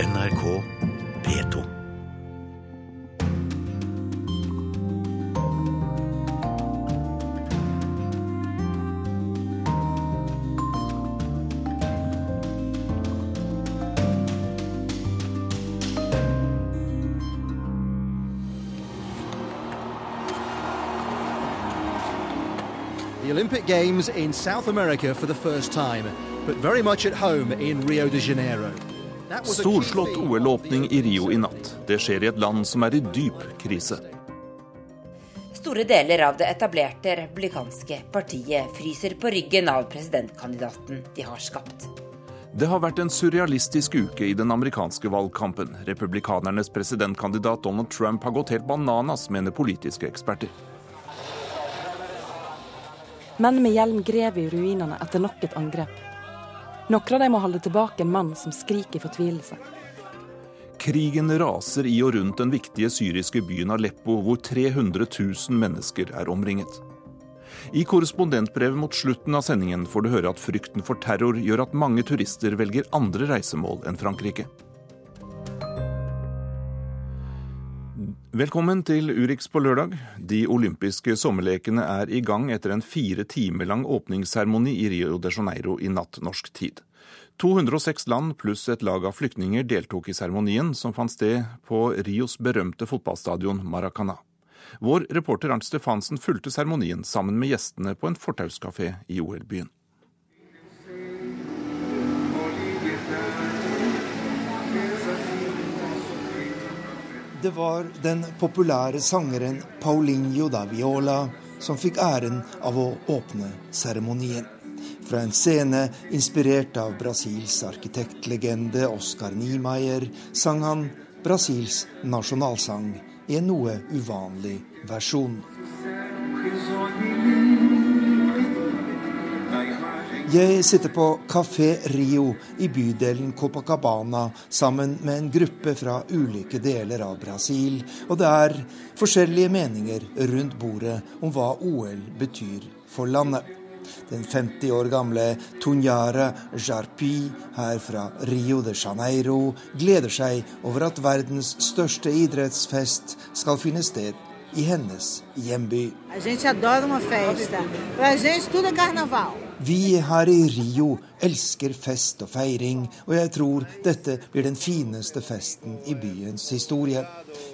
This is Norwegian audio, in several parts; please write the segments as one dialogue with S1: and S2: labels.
S1: NRK P2.
S2: The Olympic Games in South America for the first time, but very much at home in Rio de Janeiro.
S3: Storslått OL-åpning i Rio i natt. Det skjer i et land som er i dyp krise.
S4: Store deler av det etablerte republikanske partiet fryser på ryggen av presidentkandidaten de har skapt.
S3: Det har vært en surrealistisk uke i den amerikanske valgkampen. Republikanernes presidentkandidat Donald Trump har gått helt bananas, mener politiske eksperter.
S5: Menn med hjelm grev i ruinene etter nok et angrep. Noen av dem må holde tilbake en mann som skriker i fortvilelse.
S3: Krigen raser i og rundt den viktige syriske byen Aleppo, hvor 300 000 mennesker er omringet. I korrespondentbrevet mot slutten av sendingen får du høre at frykten for terror gjør at mange turister velger andre reisemål enn Frankrike. Velkommen til Urix på lørdag. De olympiske sommerlekene er i gang etter en fire timer lang åpningsseremoni i Rio de Janeiro i natt norsk tid. 206 land pluss et lag av flyktninger deltok i seremonien, som fant sted på Rios berømte fotballstadion Maracana. Vår reporter Arnt Stefansen fulgte seremonien sammen med gjestene på en fortauskafé i OL-byen.
S6: Det var den populære sangeren Paulinho da Viola som fikk æren av å åpne seremonien. Fra en scene inspirert av Brasils arkitektlegende Oscar Niemeyer sang han Brasils nasjonalsang i en noe uvanlig versjon. Jeg sitter på Café Rio i bydelen Copacabana sammen med en gruppe fra ulike deler av Brasil, og det er forskjellige meninger rundt bordet om hva OL betyr for landet. Den 50 år gamle Tunjara Jarpi her fra Rio de Janeiro gleder seg over at verdens største idrettsfest skal finne sted i hennes hjemby. Vi her i Rio elsker fest og feiring, og jeg tror dette blir den fineste festen i byens historie.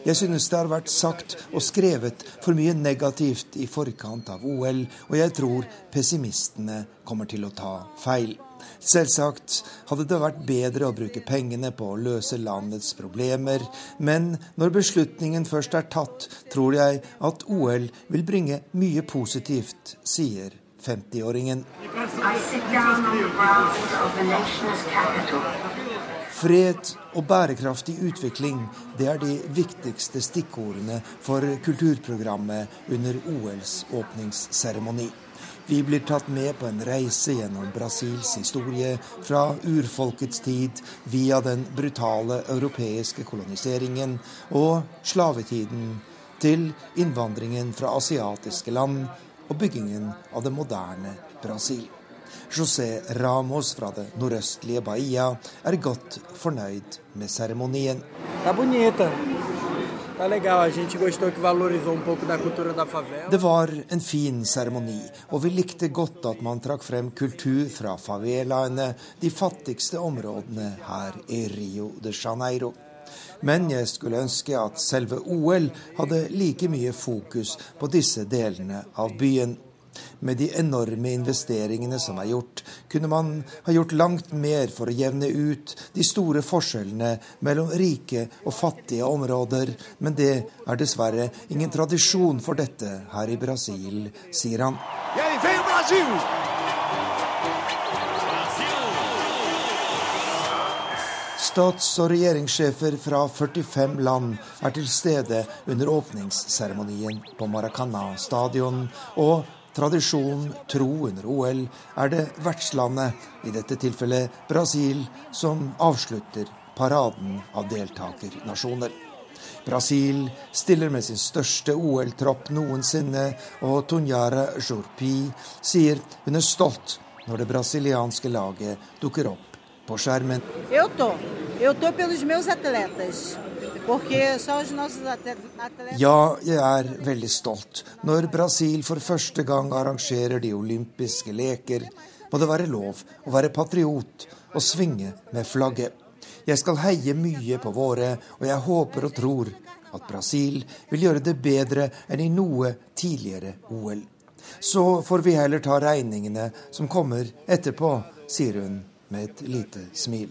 S6: Jeg synes det har vært sagt og skrevet for mye negativt i forkant av OL, og jeg tror pessimistene kommer til å ta feil. Selvsagt hadde det vært bedre å bruke pengene på å løse landets problemer, men når beslutningen først er tatt, tror jeg at OL vil bringe mye positivt, sier 50-åringen.
S7: I sit down on the grounds of the nation's capital.
S6: Fred og bærekraftig utvikling, det er de viktigste stikkordene for kulturprogrammet under OLs åpningsseremoni. Vi blir tatt med på en reise gjennom Brasils historie, fra urfolkets tid via den brutale europeiske koloniseringen og slavetiden, til innvandringen fra asiatiske land og byggingen av det moderne Brasil. José Ramos fra det nordøstlige Bahia er godt fornøyd med seremonien.
S8: Um.
S6: Det var en fin seremoni, og vi likte godt at man trakk frem kultur fra favelaene, de fattigste områdene her i Rio de Janeiro. Men jeg skulle ønske at selve OL hadde like mye fokus på disse delene av byen. Med de enorme investeringene som er gjort, kunne man ha gjort langt mer for å jevne ut de store forskjellene mellom rike og fattige områder, men det er dessverre ingen tradisjon for dette her i Brasil, sier han. Stats- og regjeringssjefer fra 45 land er til stede under åpningsseremonien på Maracana stadion, og tradisjon tro under OL er det vertslandet, i dette tilfellet Brasil, som avslutter paraden av deltakernasjoner. Brasil stiller med sin største OL-tropp noensinne, og Tonjara Jorpi sier hun er stolt når det brasilianske laget dukker opp på skjermen. Ja, jeg er veldig stolt. Når Brasil for første gang arrangerer de olympiske leker, må det være lov å være patriot og svinge med flagget. Jeg skal heie mye på våre, og jeg håper og tror at Brasil vil gjøre det bedre enn i noe tidligere OL. Så får vi heller ta regningene som kommer etterpå, sier hun med et lite smil.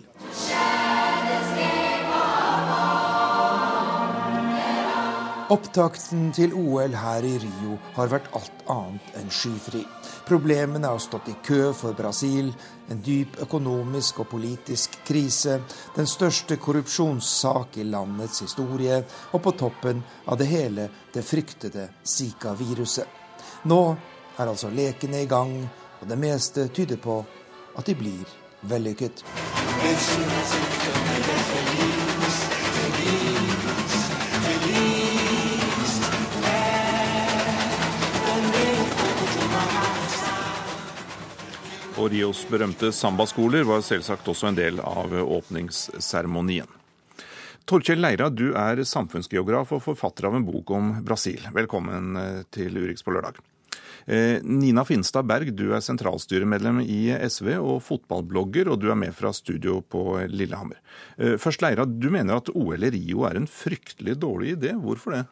S6: Opptakten til OL her i Rio har vært alt annet enn skyfri. Problemene har stått i kø for Brasil, en dyp økonomisk og politisk krise, den største korrupsjonssak i landets historie, og på toppen av det hele det fryktede Zika-viruset. Nå er altså lekene i gang, og det meste tyder på at de blir vellykket.
S3: Og Rios berømte sambaskoler var selvsagt også en del av åpningsseremonien. Torkjell Leira, du er samfunnsgeograf og forfatter av en bok om Brasil. Velkommen eh, til Urix på lørdag. Eh, Nina Finstad Berg, du er sentralstyremedlem i SV og fotballblogger, og du er med fra studio på Lillehammer. Eh, først Leira, du mener at OL i Rio er en fryktelig dårlig idé. Hvorfor det?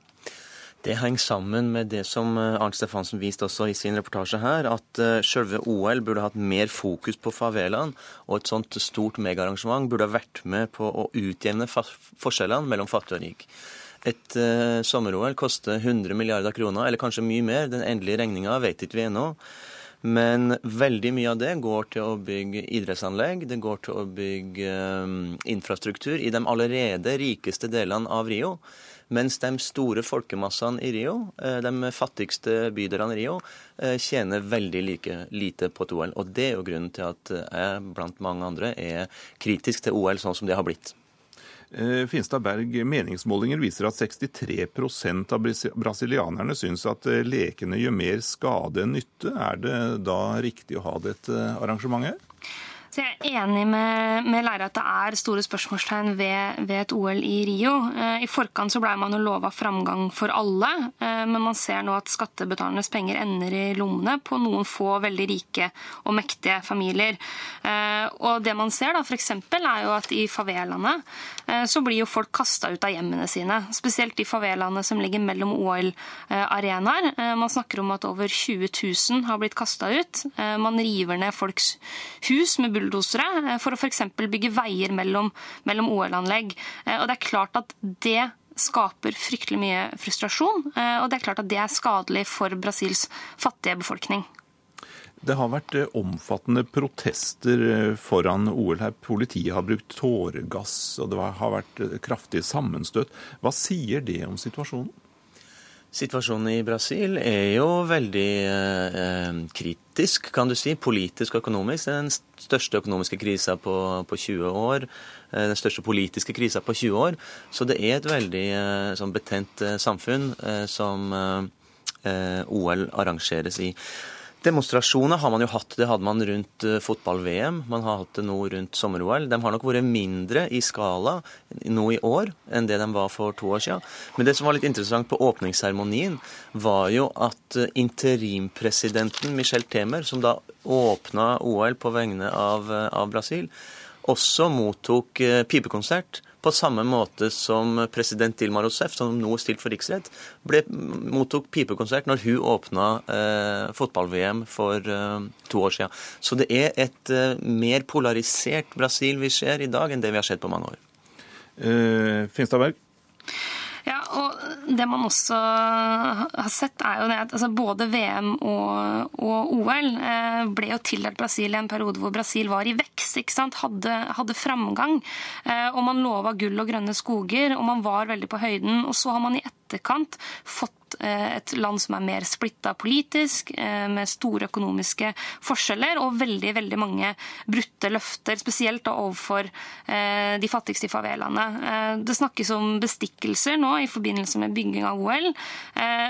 S9: Det henger sammen med det som eh, Arnt Stefansen viste også i sin reportasje her, at selve OL burde hatt mer fokus på favelaen. Og et sånt stort megaarrangement burde ha vært med på å utjevne forskjellene mellom fattig og rik. Et uh, sommer-OL koster 100 milliarder kroner, eller kanskje mye mer. Den endelige regninga vet ikke vi ennå. Men veldig mye av det går til å bygge idrettsanlegg, det går til å bygge um, infrastruktur i de allerede rikeste delene av Rio. Mens de store folkemassene i Rio, eh, de fattigste bydelene i Rio, tjener veldig like, lite på et OL. Og det er jo grunnen til at jeg blant mange andre er kritisk til OL sånn som det har blitt.
S3: Eh, Finstad Berg, meningsmålinger viser at 63% av brasilianerne syns at lekene gjør mer skade enn nytte. Er det da riktig å ha dette arrangementet?
S10: Så Jeg er enig med, med Leire at det er store spørsmålstegn ved, ved et OL i Rio. Eh, I forkant så ble man jo lova framgang for alle, eh, men man ser nå at skattebetalernes penger ender i lommene på noen få veldig rike og mektige familier. Eh, og det man ser da f.eks. er jo at i favelaene så blir jo folk kasta ut av hjemmene sine. Spesielt de favelaene som ligger mellom OL-arenaer. Man snakker om at over 20 000 har blitt kasta ut. Man river ned folks hus med bulldosere eh, for å f.eks. bygge veier mellom, mellom OL-anlegg. Eh, og det er klart at det skaper fryktelig mye frustrasjon, eh, og det er klart at det er skadelig for Brasils fattige befolkning.
S3: Det har vært omfattende protester foran OL her. Politiet har brukt tåregass, og det har vært kraftig sammenstøt. Hva sier det om situasjonen?
S9: Situasjonen i Brasil er jo veldig eh, kritisk, kan du si. Politisk og økonomisk. Den største økonomiske krisa på, på 20 år. Eh, den største politiske krisa på 20 år. Så det er et veldig eh, sånn betent eh, samfunn eh, som eh, OL arrangeres i. Demonstrasjoner har man jo hatt. Det hadde man rundt eh, fotball-VM. Man har hatt det nå rundt sommer-OL. De har nok vært mindre i skala nå i år enn det de var for to år siden. Men det som var litt interessant på åpningsseremonien, var jo at eh, interimpresidenten Michel Temer, som da åpna OL på vegne av, eh, av Brasil, også mottok pipekonsert på samme måte som president Dilma Rousef, som nå er stilt for riksrett, ble, mottok pipekonsert når hun åpna eh, fotball-VM for eh, to år siden. Så det er et eh, mer polarisert Brasil vi ser i dag, enn det vi har sett på mange år.
S3: Uh, Finstadberg?
S10: Ja, og Det man også har sett, er jo det at altså både VM og, og, OL eh, ble jo tildelt Brasil i en periode hvor Brasil var i vekst, ikke sant? Hadde, hadde framgang. Eh, og Man lova gull og grønne skoger, og man var veldig på høyden. og Så har man i et etterkant fått et land som er mer splitta politisk, med store økonomiske forskjeller og veldig veldig mange brutte løfter, spesielt da overfor de fattigste i favelaene. Det snakkes om bestikkelser nå i forbindelse med bygging av OL.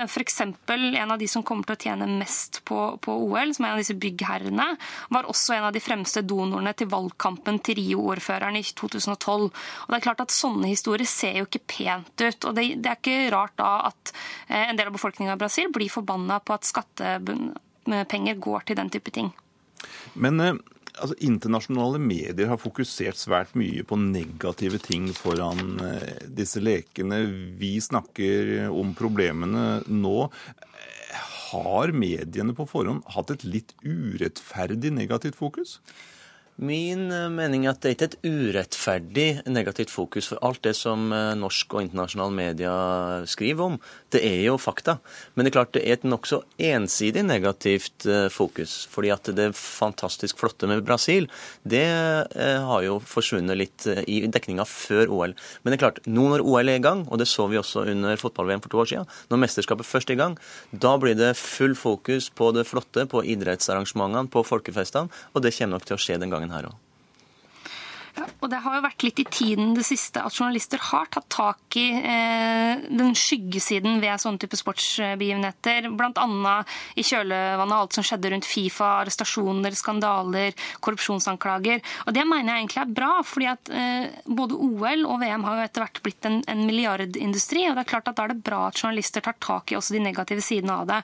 S10: F.eks. en av de som kommer til å tjene mest på, på OL, som er en av disse byggherrene, var også en av de fremste donorene til valgkampen til Rio-ordføreren i 2012. Og det er klart at Sånne historier ser jo ikke pent ut. og Det, det er ikke rart da at eh, en del av befolkninga i Brasil blir forbanna på at skattepenger går til den type ting.
S3: Men eh, altså, internasjonale medier har fokusert svært mye på negative ting foran eh, disse lekene. Vi snakker om problemene nå. Har mediene på forhånd hatt et litt urettferdig negativt fokus?
S9: Min eh, mening er at det er ikke et urettferdig negativt fokus. For alt det som eh, norsk og internasjonal media skriver om, det er jo fakta. Men det er klart det er et nokså ensidig negativt eh, fokus. Fordi at det fantastisk flotte med Brasil, det har jo forsvunnet litt i dekninga før OL. Men det er klart, nå når OL er i gang, og det så vi også under fotball-VM for to år siden, når mesterskapet først er i gang, da blir det full fokus på det flotte, på idrettsarrangementene, på folkefestene, og det kommer nok til å skje den gangen her òg.
S10: Og Det har jo vært litt i tiden det siste at journalister har tatt tak i eh, den skyggesiden ved sånne type sportsbegivenheter. Bl.a. i kjølvannet av alt som skjedde rundt Fifa, arrestasjoner, skandaler, korrupsjonsanklager. Og Det mener jeg egentlig er bra, fordi at eh, både OL og VM har jo etter hvert blitt en, en, milliardindustri. og det er klart at Da er det bra at journalister tar tak i også de negative sidene av det.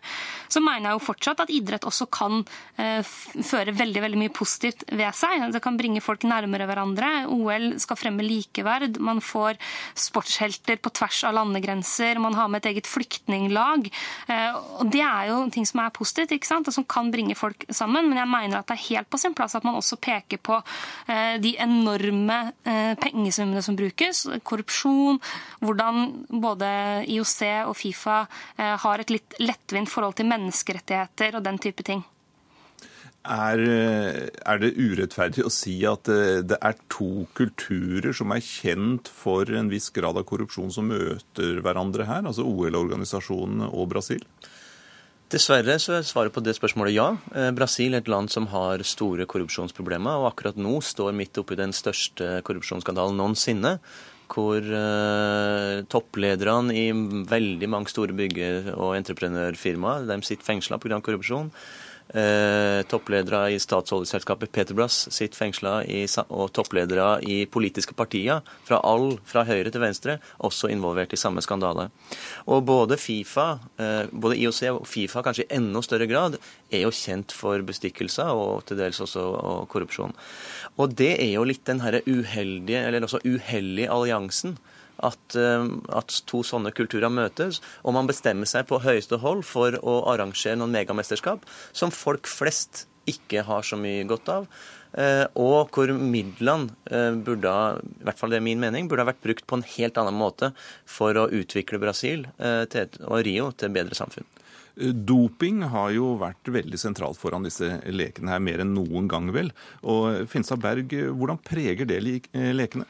S10: Så mener jeg jo fortsatt at idrett også kan eh, føre veldig, veldig mye positivt ved seg. Det kan bringe folk nærmere hverandre hverandre. OL skal fremme likeverd. Man får sportshelter på tvers av landegrenser. Man har med et eget flyktninglag. Eh, og Det er jo ting som er positivt, ikke sant? og som kan bringe folk sammen. Men jeg mener at det er helt på sin plass at man også peker på eh, de enorme eh, pengesummene som brukes. Korrupsjon. Hvordan både IOC og Fifa har et litt lettvint forhold til menneskerettigheter og den type ting.
S3: Er, er, det urettferdig å si at eh, det er to kulturer som er kjent for en viss grad av korrupsjon, som møter hverandre her, altså OL-organisasjonen og Brasil?
S9: Dessverre så er svaret på det spørsmålet ja. Eh, Brasil er et land som har store korrupsjonsproblemer, og akkurat nå står midt oppi den største korrupsjonsskandalen noensinne. Hvor uh, topplederne i veldig mange store bygge- og entreprenørfirmaer de sitter fengsla pga. korrupsjon. Eh, toppledere i statsoljeselskapet Petrobras sitter fengsla, og toppledere i politiske partier, fra all fra høyre til venstre, også involvert i samme skandale. Og både Fifa, eh, både IOC og Fifa kanskje i enda større grad, er jo kjent for bestikkelser og til dels også korrupsjon. Og det er jo litt den herre uheldige, eller også uhellige alliansen at, eh, at, to sånne kulturer møtes, og man bestemmer seg på høyeste hold for å arrangere noen megamesterskap som folk flest ikke har så mye godt av. Eh, og hvor midlene eh, burde, i hvert fall det er min mening, burde ha vært brukt på en helt annen måte for å utvikle Brasil til, og Rio til et bedre samfunn.
S3: Doping har jo vært veldig sentralt foran disse lekene her, mer enn noen gang, vel. Og Finstad Berg, hvordan preger det lekene?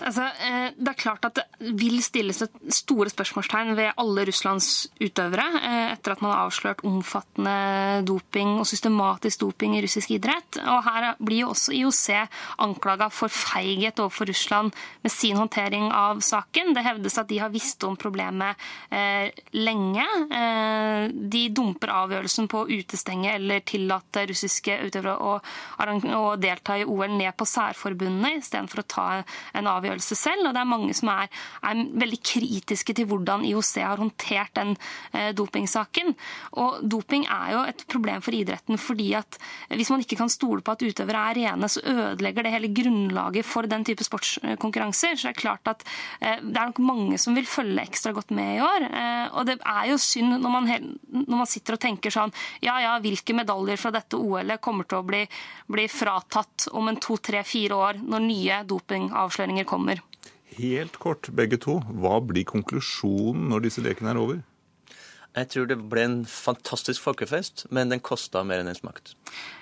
S10: Altså, eh, det er klart at det vil stilles store spørsmålstegn ved alle Russlands utøvere eh, etter at man har avslørt omfattende doping og systematisk doping i russisk idrett. Og Her blir jo også IOC anklaga for feighet overfor Russland med sin håndtering av saken. Det hevdes at de har visst om problemet eh, lenge. De dumper avgjørelsen på å utestenge eller tillate russiske utøvere å delta i OL ned på særforbundene istedenfor å ta en avgjørelse avgjørelse selv. Og det er mange som er, er veldig kritiske til hvordan IOC har håndtert den eh, dopingsaken. Og doping er jo et problem for idretten fordi at hvis man ikke kan stole på at utøvere er rene, så ødelegger det hele grunnlaget for den type sportskonkurranser. Så det er klart at eh, det er nok mange som vil følge ekstra godt med i år. Eh, og det er jo synd når man, når man sitter og tenker sånn ja ja, hvilke medaljer fra dette OL-et kommer til å bli, bli fratatt om en to, tre, fire år når nye dopingavsløringer kommer.
S3: Helt kort, begge to. Hva blir konklusjonen når disse lekene er over?
S9: Jeg tror det ble en fantastisk folkefest, men den kosta mer enn den smakte.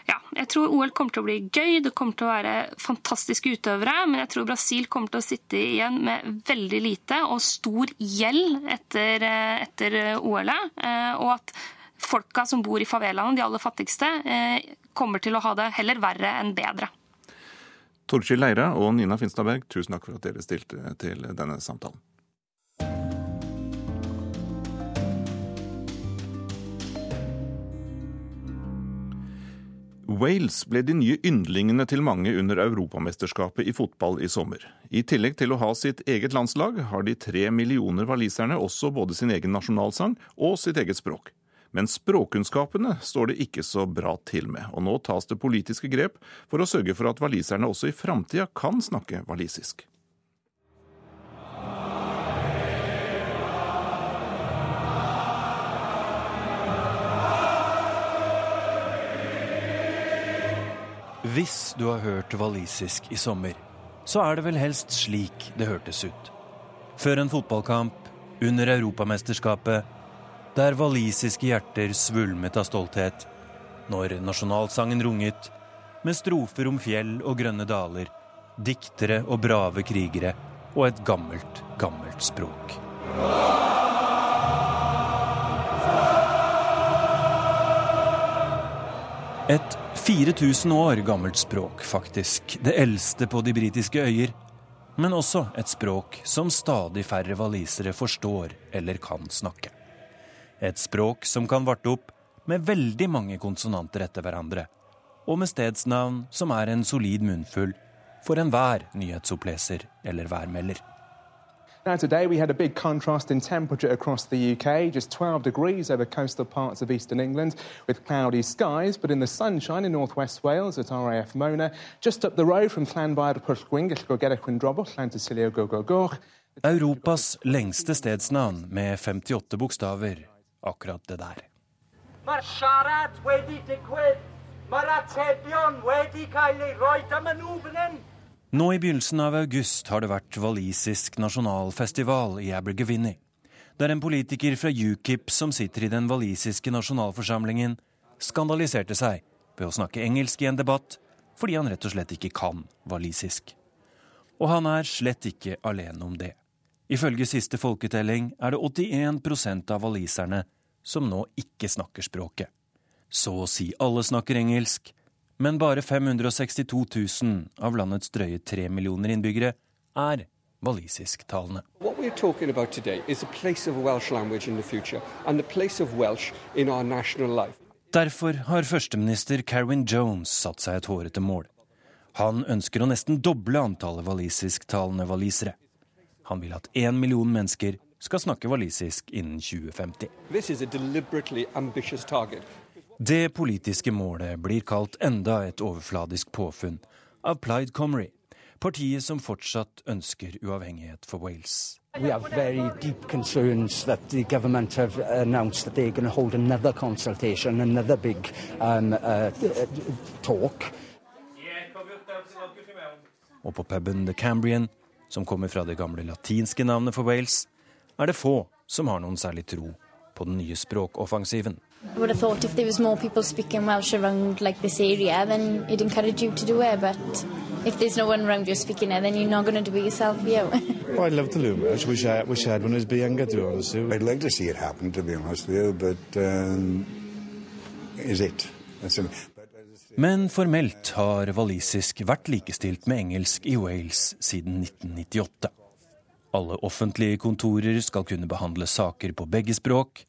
S10: Ja, jeg tror OL kommer til å bli gøy, det kommer til å være fantastiske utøvere. Men jeg tror Brasil kommer til å sitte igjen med veldig lite og stor gjeld etter, eh, etter OL-et. Eh, og at folka som bor i favelaene, de aller fattigste, eh, kommer til å ha det heller verre enn bedre.
S3: Torkil Leira og Nina Finstadberg, tusen takk for at dere stilte til denne samtalen. Wales ble de nye yndlingene til mange under Europamesterskapet i fotball i sommer. I tillegg til å ha sitt eget landslag, har de tre millioner waliserne også både sin egen nasjonalsang og sitt eget språk. Men språkkunnskapene står det ikke så bra til med, og nå tas det politiske grep for å sørge for at waliserne også i framtida kan snakke walisisk.
S11: Hvis du har hørt walisisk i sommer, så er det vel helst slik det hørtes ut. Før en fotballkamp, under Europamesterskapet, der walisiske hjerter svulmet av stolthet, når nasjonalsangen runget, med strofer om fjell og grønne daler, diktere og brave krigere og et gammelt, gammelt språk. Et 4000 år gammelt språk, faktisk. Det eldste på de britiske øyer. Men også et språk som stadig færre walisere forstår eller kan snakke. Et språk som kan varte opp med veldig mange konsonanter etter hverandre. Og med stedsnavn som er en solid munnfull for enhver nyhetsoppleser eller værmelder.
S12: Now, today we had a big contrast in temperature across the UK, just 12 degrees over coastal parts of eastern England with cloudy skies, but in the sunshine in northwest Wales at RAF Mona, just up the road from Llanfair Pwllgwyn, Gellgogera Drobble, Llantysilio Gogogoch.
S11: Europas lengste stedsnavn med 58 bokstaver, akkurat det der. Nå i begynnelsen av august har det vært walisisk nasjonalfestival i Abergavinny. Det er en politiker fra UKIP som sitter i den walisiske nasjonalforsamlingen, skandaliserte seg ved å snakke engelsk i en debatt fordi han rett og slett ikke kan walisisk. Og han er slett ikke alene om det. Ifølge siste folketelling er det 81% av waliserne som nå ikke snakker språket. Så å si alle snakker engelsk, men bare 562 000 av landets drøye tre millioner innbyggere er walisisktalende. Derfor har førsteminister Carwin Jones satt seg et hårete mål. Han ønsker å nesten doble antallet walisisktalende walisere. Han vil at én million mennesker skal snakke walisisk innen 2050. Det politiske målet blir kalt enda et overfladisk påfunn av Plaid Comrie, partiet som fortsatt ønsker uavhengighet for Wales.
S13: We have very deep concerns that the government have announced that they're going to hold another consultation, another big um, uh, talk.
S11: Og på puben The Cambrian, som kommer fra det gamle latinske navnet for Wales, er det få som har noen særlig tro på den nye språkoffensiven.
S14: I would have thought if there was more people speaking Welsh around like this area, then it'd encourage you to do it. But if there's no one around you speaking it, then you're not going to do it yourself, you.
S15: well, I'd love to learn Welsh. Wish I wish I had when I was younger, to be honest with you.
S16: I'd like to see it happen, to be honest with you, but um, is it? That's a,
S11: Men formelt har walisisk vært likestilt med engelsk i Wales siden 1998. Alle offentlige kontorer skal kunne behandle saker på begge språk,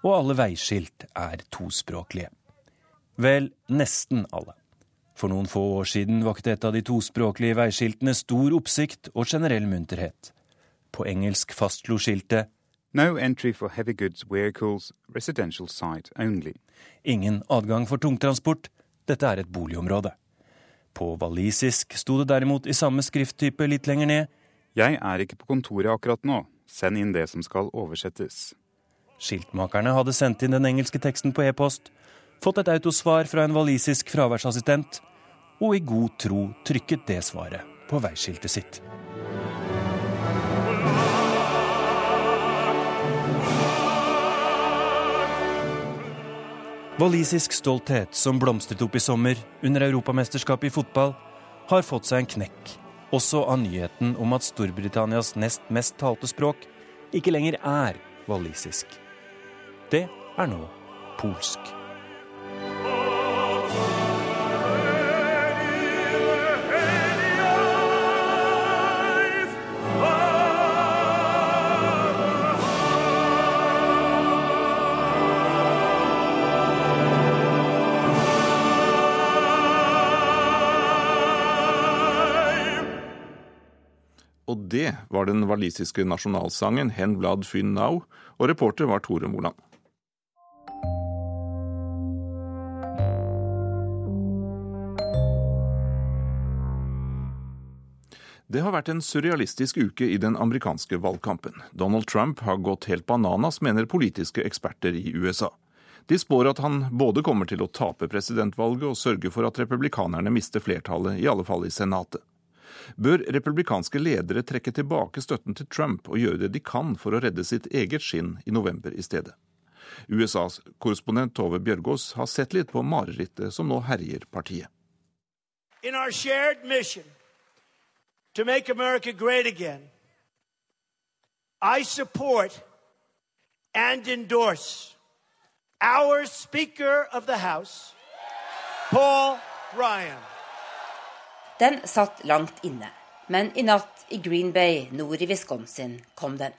S11: og alle veiskilt er tospråklige. Vel, nesten alle. For noen få år siden vakte et av de tospråklige veiskiltene stor oppsikt og generell munterhet. På engelsk fastslo skiltet
S17: No entry for heavy goods vehicles, residential site only.
S11: Ingen adgang for tungtransport, dette er et boligområde. På walisisk sto det derimot i samme skrifttype litt lenger ned
S17: Jeg er ikke på kontoret akkurat nå, send inn det som skal oversettes.
S11: Skiltmakerne hadde sendt inn den engelske teksten på e-post, fått et autosvar fra en walisisk fraværsassistent, og i god tro trykket det svaret på veiskiltet sitt. Walisisk stolthet som blomstret opp i sommer under Europamesterskapet i fotball, har fått seg en knekk, også av nyheten om at Storbritannias nest mest talte språk ikke lenger er walisisk. Det er nå polsk.
S3: Var den walisiske nasjonalsangen 'Hen blad fyn now', og reporter var Tore Moland. Det har vært en surrealistisk uke i den amerikanske valgkampen. Donald Trump har gått helt bananas, mener politiske eksperter i USA. De spår at han både kommer til å tape presidentvalget og sørge for at republikanerne mister flertallet, i alle fall i Senatet. Bør republikanske ledere trekke tilbake støtten til Trump og gjøre det de kan for å redde sitt eget skinn i november i stedet? USAs korrespondent Tove Bjørgaas har sett litt på marerittet som nå herjer partiet.
S18: In our shared mission to make America great again, I support and endorse our Speaker of the House, Paul Ryan.
S4: Den satt langt inne, men i natt i Green Bay nord i Wisconsin kom den.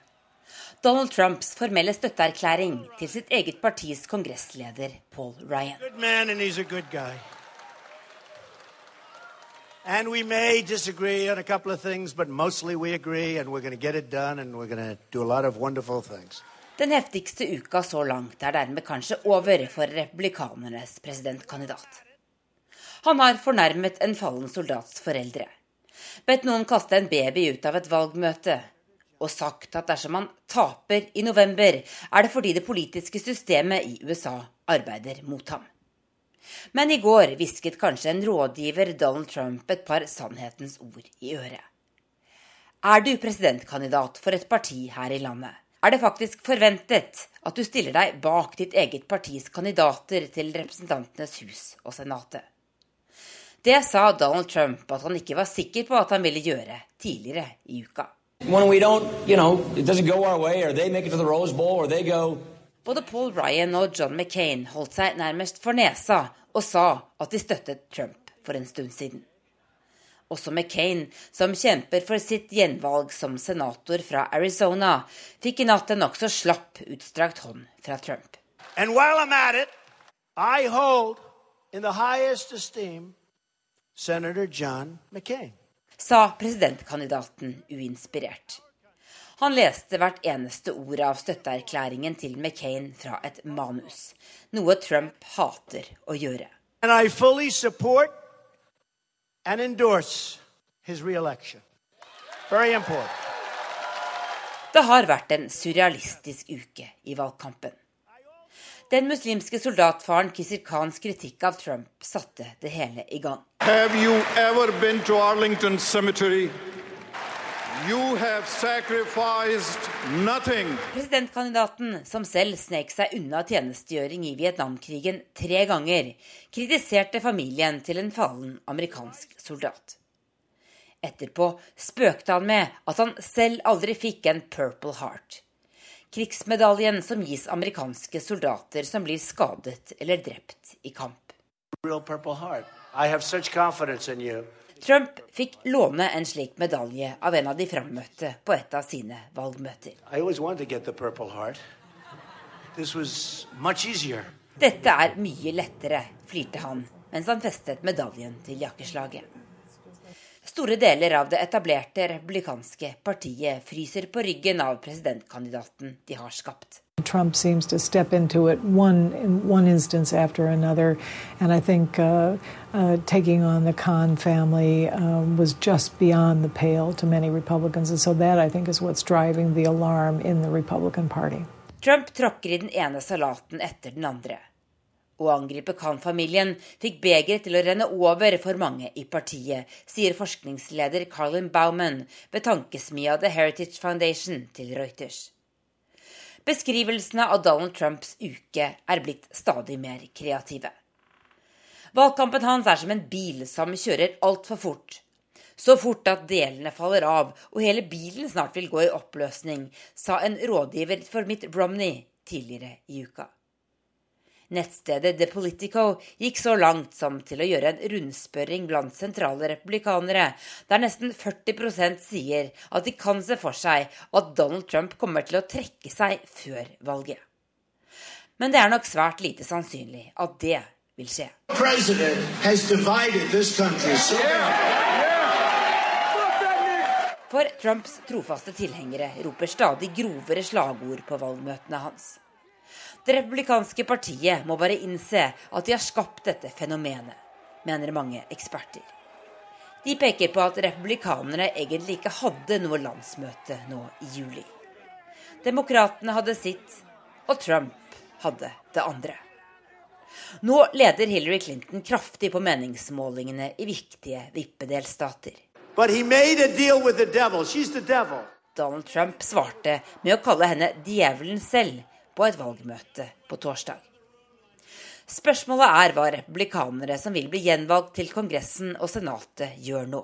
S4: Donald Trumps formelle støtteerklæring til sitt eget partis kongressleder Paul Ryan.
S18: And we may disagree on a couple of things, but mostly we agree, and we're going to get it done, and we're going to do a lot of wonderful things.
S4: Den heftigste uka så langt er dermed kanskje over for republikanernes presidentkandidat. Han har fornærmet en fallen soldats foreldre, bedt noen kaste en baby ut av et valgmøte, og sagt at dersom han taper i november, er det fordi det politiske systemet i USA arbeider mot ham. Men i går hvisket kanskje en rådgiver Donald Trump et par sannhetens ord i øret. Er du presidentkandidat for et parti her i landet, er det faktisk forventet at du stiller deg bak ditt eget partis kandidater til Representantenes hus og Senatet. Det sa Donald Trump at han ikke var sikker på at han ville gjøre tidligere i uka.
S19: You know, way, go.
S4: Både Paul Ryan og John McCain holdt seg nærmest for nesa og sa at de støttet Trump for en stund siden. Også McCain, som kjemper for sitt gjenvalg som senator fra Arizona, fikk i natt en nokså slapp utstrakt hånd fra Trump.
S18: And while I'm at it, I hold in the highest esteem Senator John McCain.
S4: Sa presidentkandidaten uinspirert. Han leste hvert eneste ord av støtteerklæringen til McCain fra et manus, noe Trump hater å gjøre.
S18: And I fully support and endorse his reelection. Very important.
S4: Det har vært en surrealistisk uke i valgkampen. Den muslimske soldatfaren Kisir Khans kritikk av Trump satte det hele i gang.
S20: Have you ever been to Arlington Cemetery? You have sacrificed nothing.
S4: Presidentkandidaten, som selv snek seg unna tjenestegjøring i Vietnamkrigen tre ganger, kritiserte familien til en fallen amerikansk soldat. Etterpå spøkte han med at han selv aldri fikk en Purple Heart. Krigsmedaljen som gis amerikanske soldater som blir skadet eller drept i kamp.
S18: Real Purple Heart.
S4: Trump fikk låne en slik medalje av en av de frammøtte på et av sine valgmøter.
S18: I always wanted to get the Purple Heart. This was much easier.
S4: Dette er mye lettere, flirte han mens han festet medaljen til jakkeslaget. Store deler av det etablerte republikanske partiet fryser på ryggen av presidentkandidaten de har skapt.
S21: Trump seems to step into it one in one instance after another, and I think uh, uh, taking on the Khan family um, was just beyond the pale to many Republicans, and so that I think is what's driving the alarm in the Republican Party.
S4: Trump tråkker i den ene salaten etter den andre. Å angripe Khan-familien fikk begeret til å renne over for mange i partiet, sier forskningsleder Carlin Bauman ved tankesmia The Heritage Foundation til Reuters. Beskrivelsene av Donald Trumps uke er blitt stadig mer kreative. Valgkampen hans er som en bil som kjører altfor fort. Så fort at delene faller av og hele bilen snart vil gå i oppløsning, sa en rådgiver for Mitt Romney tidligere i uka. Nettstedet The Politico gikk så langt som til å gjøre en rundspørring blant sentrale republikanere, der nesten 40% sier at de kan se for seg at Donald Trump kommer til å trekke seg før valget. Men det er nok svært lite sannsynlig at det vil skje. For Trumps trofaste tilhengere roper stadig grovere slagord på valgmøtene hans. Det republikanske partiet må bare innse at de har skapt dette fenomenet, mener mange eksperter. De peker på at republikanerne egentlig ikke hadde noe landsmøte nå i juli. Demokratene hadde sitt, og Trump hadde det andre. Nå leder Hillary Clinton kraftig på meningsmålingene i viktige vippedelstater. Donald Trump svarte med å kalle henne djevelen selv på et valgmøte på torsdag. Spørsmålet er hva republikanere som vil bli gjenvalgt til Kongressen og Senatet, gjør nå.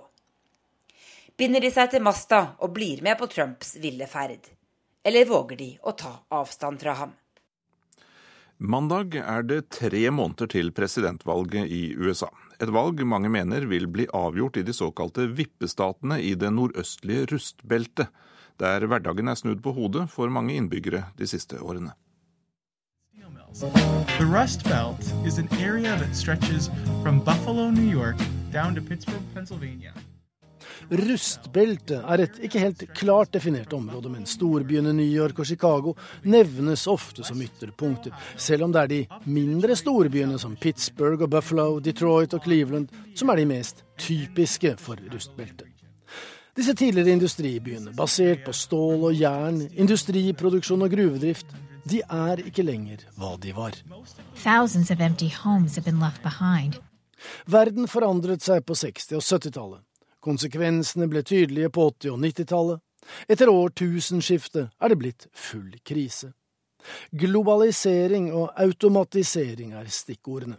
S4: Binder de seg til masta og blir med på Trumps ville ferd? Eller våger de å ta avstand fra ham?
S3: Mandag er det tre måneder til presidentvalget i USA. Et valg mange mener vil bli avgjort i de såkalte vippestatene i det nordøstlige rustbeltet, der hverdagen er snudd på hodet for mange innbyggere de siste årene.
S22: The Rust Belt is an area that stretches from Buffalo, New York, down to Pittsburgh, Pennsylvania.
S23: Rustbeltet er et ikke helt klart definert område, men storbyene New York og Chicago nevnes ofte som ytterpunkter, selv om det er de mindre storbyene som Pittsburgh og Buffalo, Detroit og Cleveland som er de mest typiske for rustbeltet. Disse tidligere industribyene, basert på stål og jern, industriproduksjon og gruvedrift, de er ikke lenger hva de var. Verden forandret seg på 60- og 70-tallet. Konsekvensene ble tydelige på 80- og 90-tallet. Etter årtusenskiftet er det blitt full krise. Globalisering og automatisering er stikkordene.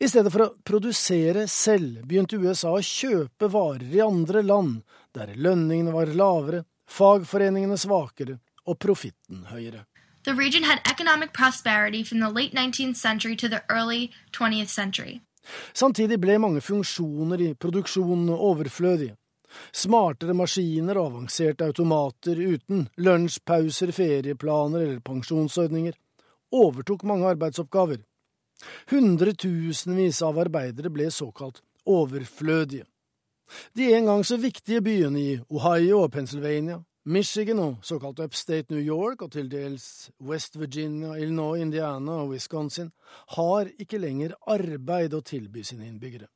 S23: I stedet for å produsere selv begynte USA å kjøpe varer i andre land, der lønningene var lavere, fagforeningene svakere og profitten høyere.
S24: The region had economic prosperity from the late 19th century to the early 20th century.
S23: Samtidig ble mange funksjoner i produksjonen overflødige. Smartere maskiner og avanserte automater uten lunsjpauser, ferieplaner eller pensjonsordninger overtok mange arbeidsoppgaver. Hundretusenvis av arbeidere ble såkalt overflødige. De en gang så viktige byene i Ohio og Pennsylvania Michigan og såkalt upstate New York og til dels West Virginia, Illinois, Indiana og Wisconsin har ikke lenger arbeid å tilby sine innbyggere.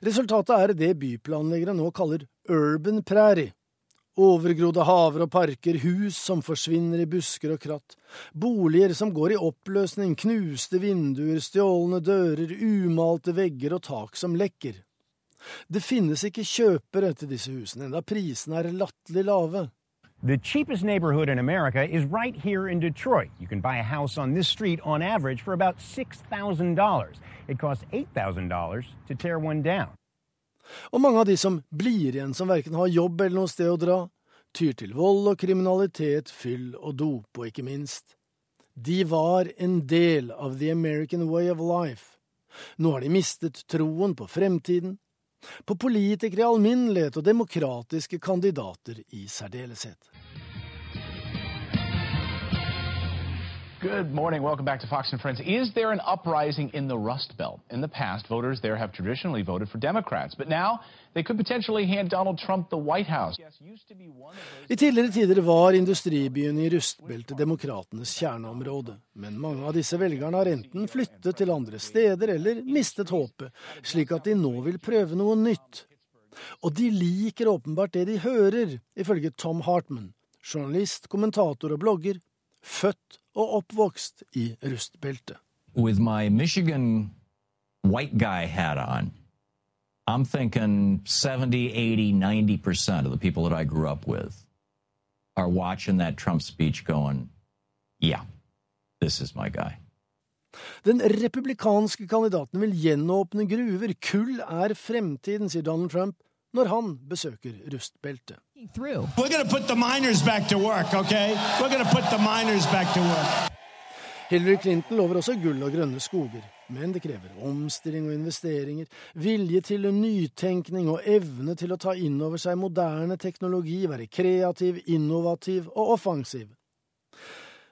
S23: Resultatet er det byplanleggere nå kaller urban prairie. Overgrodde haver og parker, hus som forsvinner i busker og kratt, boliger som går i oppløsning, knuste vinduer, stjålne dører, umalte vegger og tak som lekker. Det finnes ikke kjøpere til disse husene, enda prisene er latterlig lave.
S25: The cheapest neighborhood in America is right here in Detroit. You can buy a house on this street on average for about $6,000. It costs $8,000 to tear one down.
S23: Og mange av de som blir igjen som verken har jobb eller noe sted å dra, tyr til vold og kriminalitet, fyll og dop, og ikke minst. De var en del av the American way of life. Nå har de mistet troen på fremtiden, på politikere i alminnelighet og demokratiske kandidater i særdeleshet.
S26: Good morning. Welcome back to Fox and Friends. Is there an uprising in the Rust Belt? In the past, voters there have traditionally voted for Democrats, but now they could potentially hand Donald Trump the White House.
S23: I tidligere tider var industribyen i rustbeltet demokratenes kjerneområde, men mange av disse velgerne har enten flyttet til andre steder eller mistet håpet, slik at de nå vil prøve noe nytt. Og de liker åpenbart det de hører, ifølge Tom Hartman, journalist, kommentator og blogger, født og oppvokst i rustbeltet.
S27: With my Michigan white guy hat on, I'm thinking 70, 80, 90% of the people that I grew up with are watching that Trump speech going, yeah, this is my guy.
S23: Den republikanske kandidaten vil gjenåpne gruver. Kull er fremtiden, sier Donald Trump når han besøker rustbeltet. Hillary Clinton lover også gull og grønne skoger, men det krever omstilling og investeringer, vilje til nytenkning og evne til å ta inn over seg moderne teknologi, være kreativ, innovativ og offensiv.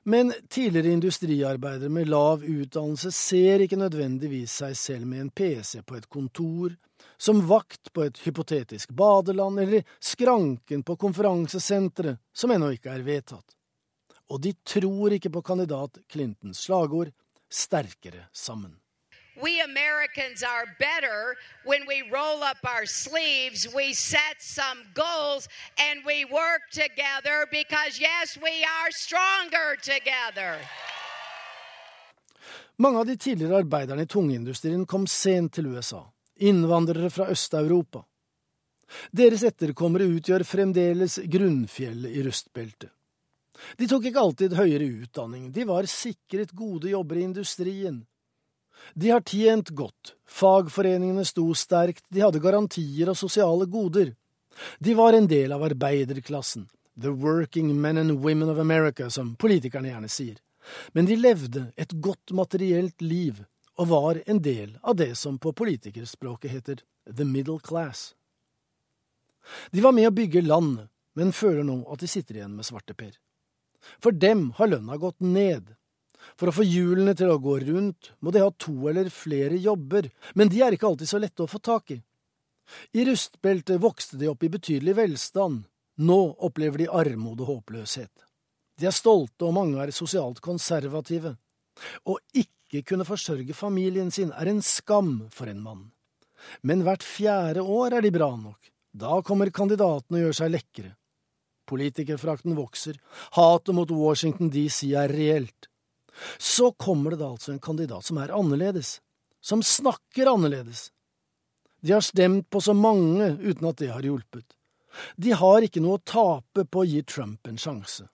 S23: Men tidligere industriarbeidere med lav utdannelse ser ikke nødvendigvis seg selv med en PC på et kontor, som vakt på et hypotetisk badeland eller skranken på konferansesenteret som ennå ikke er vedtatt. Og de tror ikke på kandidat Clintons slagord sterkere sammen.
S28: We Americans are better when we roll up our sleeves, we set some goals, and we work together because, yes, we are stronger together.
S23: Mange av de tidligere arbeiderne i tungeindustrien kom sent til USA, innvandrere fra Øst-Europa. Deres etterkommere utgjør fremdeles grunnfjellet i rustbeltet. De tok ikke alltid høyere utdanning, de var sikret gode jobber i industrien, de har tjent godt, fagforeningene sto sterkt, de hadde garantier og sosiale goder. De var en del av arbeiderklassen, the working men and women of America, som politikerne gjerne sier. Men de levde et godt materielt liv, og var en del av det som på politikerspråket heter the middle class. De var med å bygge landet, men føler nå at de sitter igjen med svarteper. For dem har lønna gått ned, for å få hjulene til å gå rundt må de ha to eller flere jobber, men de er ikke alltid så lette å få tak i. I rustbeltet vokste de opp i betydelig velstand, nå opplever de armod og håpløshet. De er stolte, og mange er sosialt konservative. Å ikke kunne forsørge familien sin er en skam for en mann. Men hvert fjerde år er de bra nok. Da kommer kandidatene og gjør seg lekre. Politikerfrakten vokser, hatet mot Washington DC er reelt. Så kommer det da altså en kandidat som er annerledes, som snakker annerledes. De har stemt på så mange uten at det har hjulpet. De har ikke noe å tape på å gi Trump en sjanse.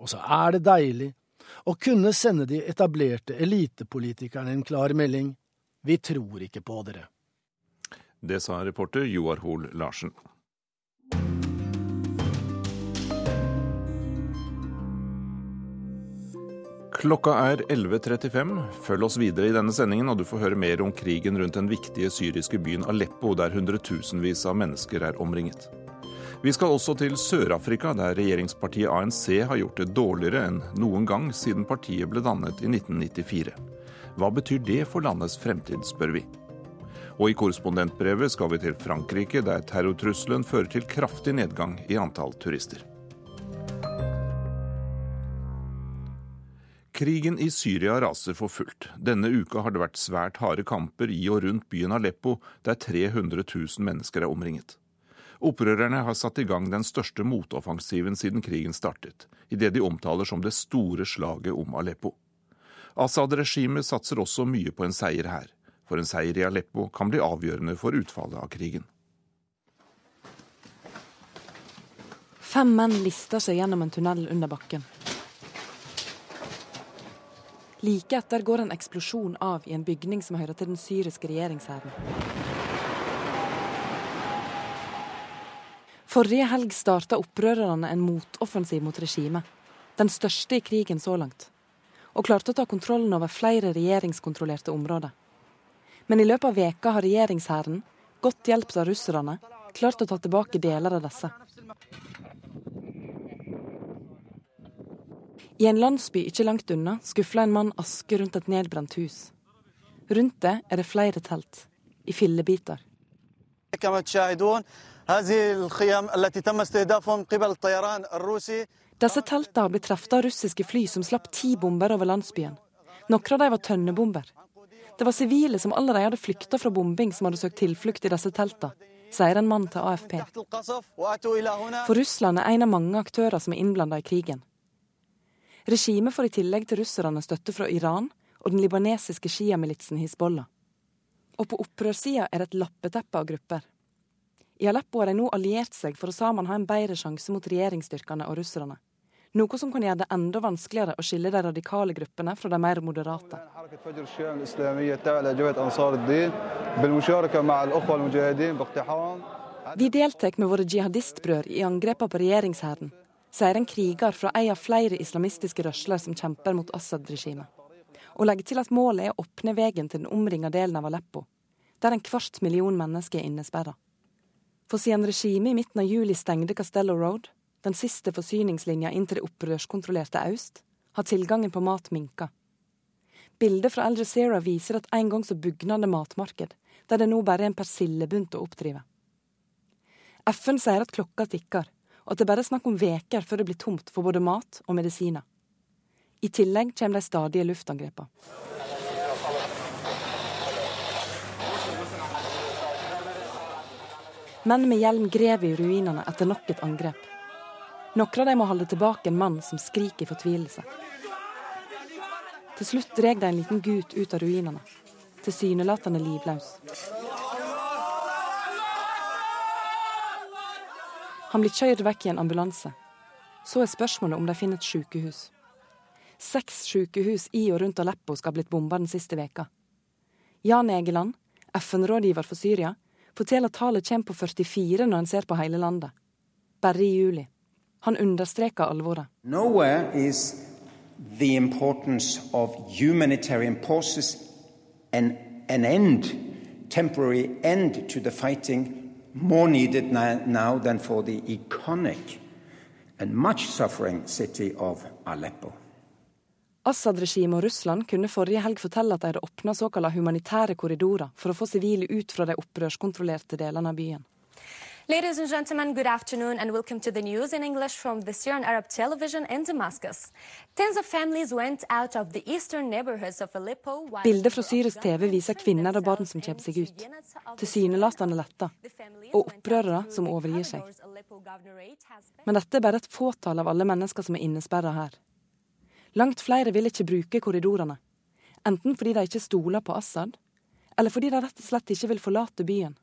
S23: Og så er det deilig å kunne sende de etablerte elitepolitikerne en klar melding. Vi tror ikke på dere.
S3: Det sa reporter Joar Hoel Larsen. Klokka er 11.35. Følg oss videre i denne sendingen, og du får høre mer om krigen rundt den viktige syriske byen Aleppo, der hundretusenvis av mennesker er omringet. Vi skal også til Sør-Afrika, der regjeringspartiet ANC har gjort det dårligere enn noen gang siden partiet ble dannet i 1994. Hva betyr det for landets fremtid, spør vi. Og i korrespondentbrevet skal vi til Frankrike, der terrortrusselen fører til kraftig nedgang i antall turister. Krigen i Syria raser for fullt. Denne uka har det vært svært harde kamper i og rundt byen Aleppo, der 300 000 mennesker er omringet. Opprørerne har satt i gang den største motoffensiven siden krigen startet, i det de omtaler som det store slaget om Aleppo. Assad-regimet satser også mye på en seier her, for en seier i Aleppo kan bli avgjørende for utfallet av krigen.
S29: Fem menn lister seg gjennom en tunnel under bakken. Like etter går en eksplosjon av i en bygning som hører til den syriske regjeringshæren. Forrige helg starta opprørerne en motoffensiv mot regimet. Den største i krigen så langt. Og klarte å ta kontrollen over flere regjeringskontrollerte områder. Men i løpet av veka har regjeringshæren, godt hjulpet av russerne, klart å ta tilbake deler av disse. I en landsby ikke langt unna skufler en mann aske rundt et nedbrent hus. Rundt det er det flere telt, i fillebiter. Disse teltene har blitt truffet av russiske fly som slapp ti bomber over landsbyen. Noen av dem var tønnebomber. Det var sivile som allerede hadde flykta fra bombing, som hadde søkt tilflukt i disse teltene, sier en mann til AFP. For Russland er en av mange aktører som er innblanda i krigen. Regimet får i tillegg til russerne støtte fra Iran og den libanesiske sjiamilitsen Hizbollah. Og på opprørssida er det et lappeteppe av grupper. I Aleppo har de nå alliert seg for å sammen ha en bedre sjanse mot regjeringsstyrkene og russerne. Noe som kan gjøre det enda vanskeligere å skille de radikale gruppene fra de mer moderate. Vi deltar med våre jihadistbrødre i angrepene på regjeringshæren, sier en kriger fra en av flere islamistiske rørsler som kjemper mot Assad-regimet. Og legger til at målet er å åpne veien til den omringa delen av Aleppo, der en kvart million mennesker er innesperra. For siden regimet i midten av juli stengte Castello Road, den siste forsyningslinja inn til det opprørskontrollerte øst, har tilgangen på mat minka. Bildet fra Al Jazeera viser at en gang så bugnende matmarked, der det nå bare er en persillebunt å oppdrive. FN sier at klokka tikker, og at det bare er snakk om veker før det blir tomt for både mat og medisiner. I tillegg kommer de stadige luftangrepene. Menn med hjelm grev i ruinene etter nok et angrep. Noen av dem må holde tilbake en mann som skriker i fortvilelse. Til slutt drar de en liten gutt ut av ruinene, tilsynelatende livløs. Han blir kjørt vekk i en ambulanse. Så er spørsmålet om de finner et sykehus. Seks sykehus i og rundt Aleppo skal ha blitt bomba den siste veka. Jan Egeland, FN-rådgiver for Syria, forteller at tallet kommer på 44 når en ser på hele landet. Bare i juli. Han understreker alvoret.
S30: Nowhere is the importance of humanitarian pauses and an end, temporary end to the fighting more needed now than for the iconic and much suffering city of Aleppo.
S29: Assad-regimet og Russland kunne forrige helg fortelle at de hadde åpna såkalte humanitære korridorer for å få sivile ut fra de opprørskontrollerte delene av byen.
S31: Ladies and gentlemen, good afternoon and welcome to the news in English from the Syrian Arab television in Damascus. Tens of families went out of the eastern neighborhoods of Aleppo
S29: Bilder fra syrisk TV viser kvinner og barn som kommer seg ut. Tilsynelatende letta. Og opprørere som overgir seg. Men dette er bare et fåtall av alle mennesker som er innesperra her. Langt flere vil ikke bruke korridorene. Enten fordi de ikke stoler på Assad, eller fordi de rett og slett ikke vil forlate byen.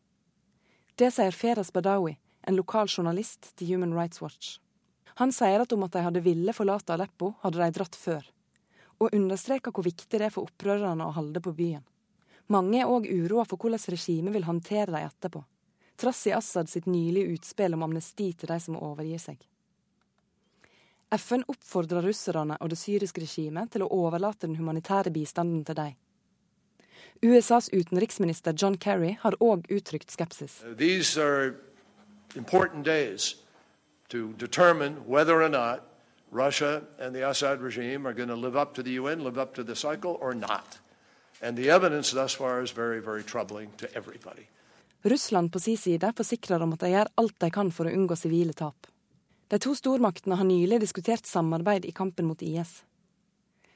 S29: Det sier Feras Badawi, en lokal journalist til Human Rights Watch. Han sier at om at de hadde ville forlate Aleppo, hadde de dratt før. Og understreker hvor viktig det er for opprørerne å holde på byen. Mange er òg uroa for hvordan regimet vil håndtere dem etterpå, trass i Assad sitt nylige utspill om amnesti til de som overgir seg. FN oppfordrer russerne og det syriske regimet til å overlate den humanitære bistanden til dem. USAs utenriksminister John Kerry har òg uttrykt skepsis.
S32: These are important days to determine whether or not Russia and the Assad regime are going to live up to the UN, live up to the cycle, or not. And the evidence thus far is very, very troubling to everybody.
S29: Russland på sin side forsikrer om at de gjør alt de kan for å unngå sivile tap. De to stormaktene har nylig diskutert samarbeid i kampen mot IS.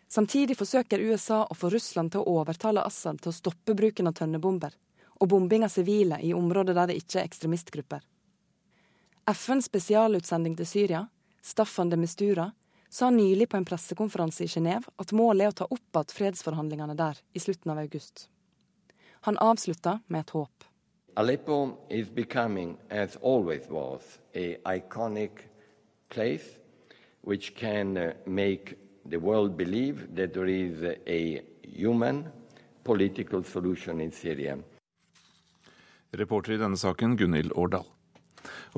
S29: Samtidig forsøker USA å få Russland til å overtale Assad til å stoppe bruken av tønnebomber og bombing av sivile i områder der det ikke er ekstremistgrupper. FNs spesialutsending til Syria, Staffan de Mistura, sa nylig på en pressekonferanse i Genéve at målet er å ta opp igjen fredsforhandlingene der i slutten av august. Han avslutta med et håp.
S30: Aleppo is becoming, as always was, a iconic place which can uh, make the world believe that there is a human political solution in Syria.
S3: Reporter i denne saken Gunhild Årdal.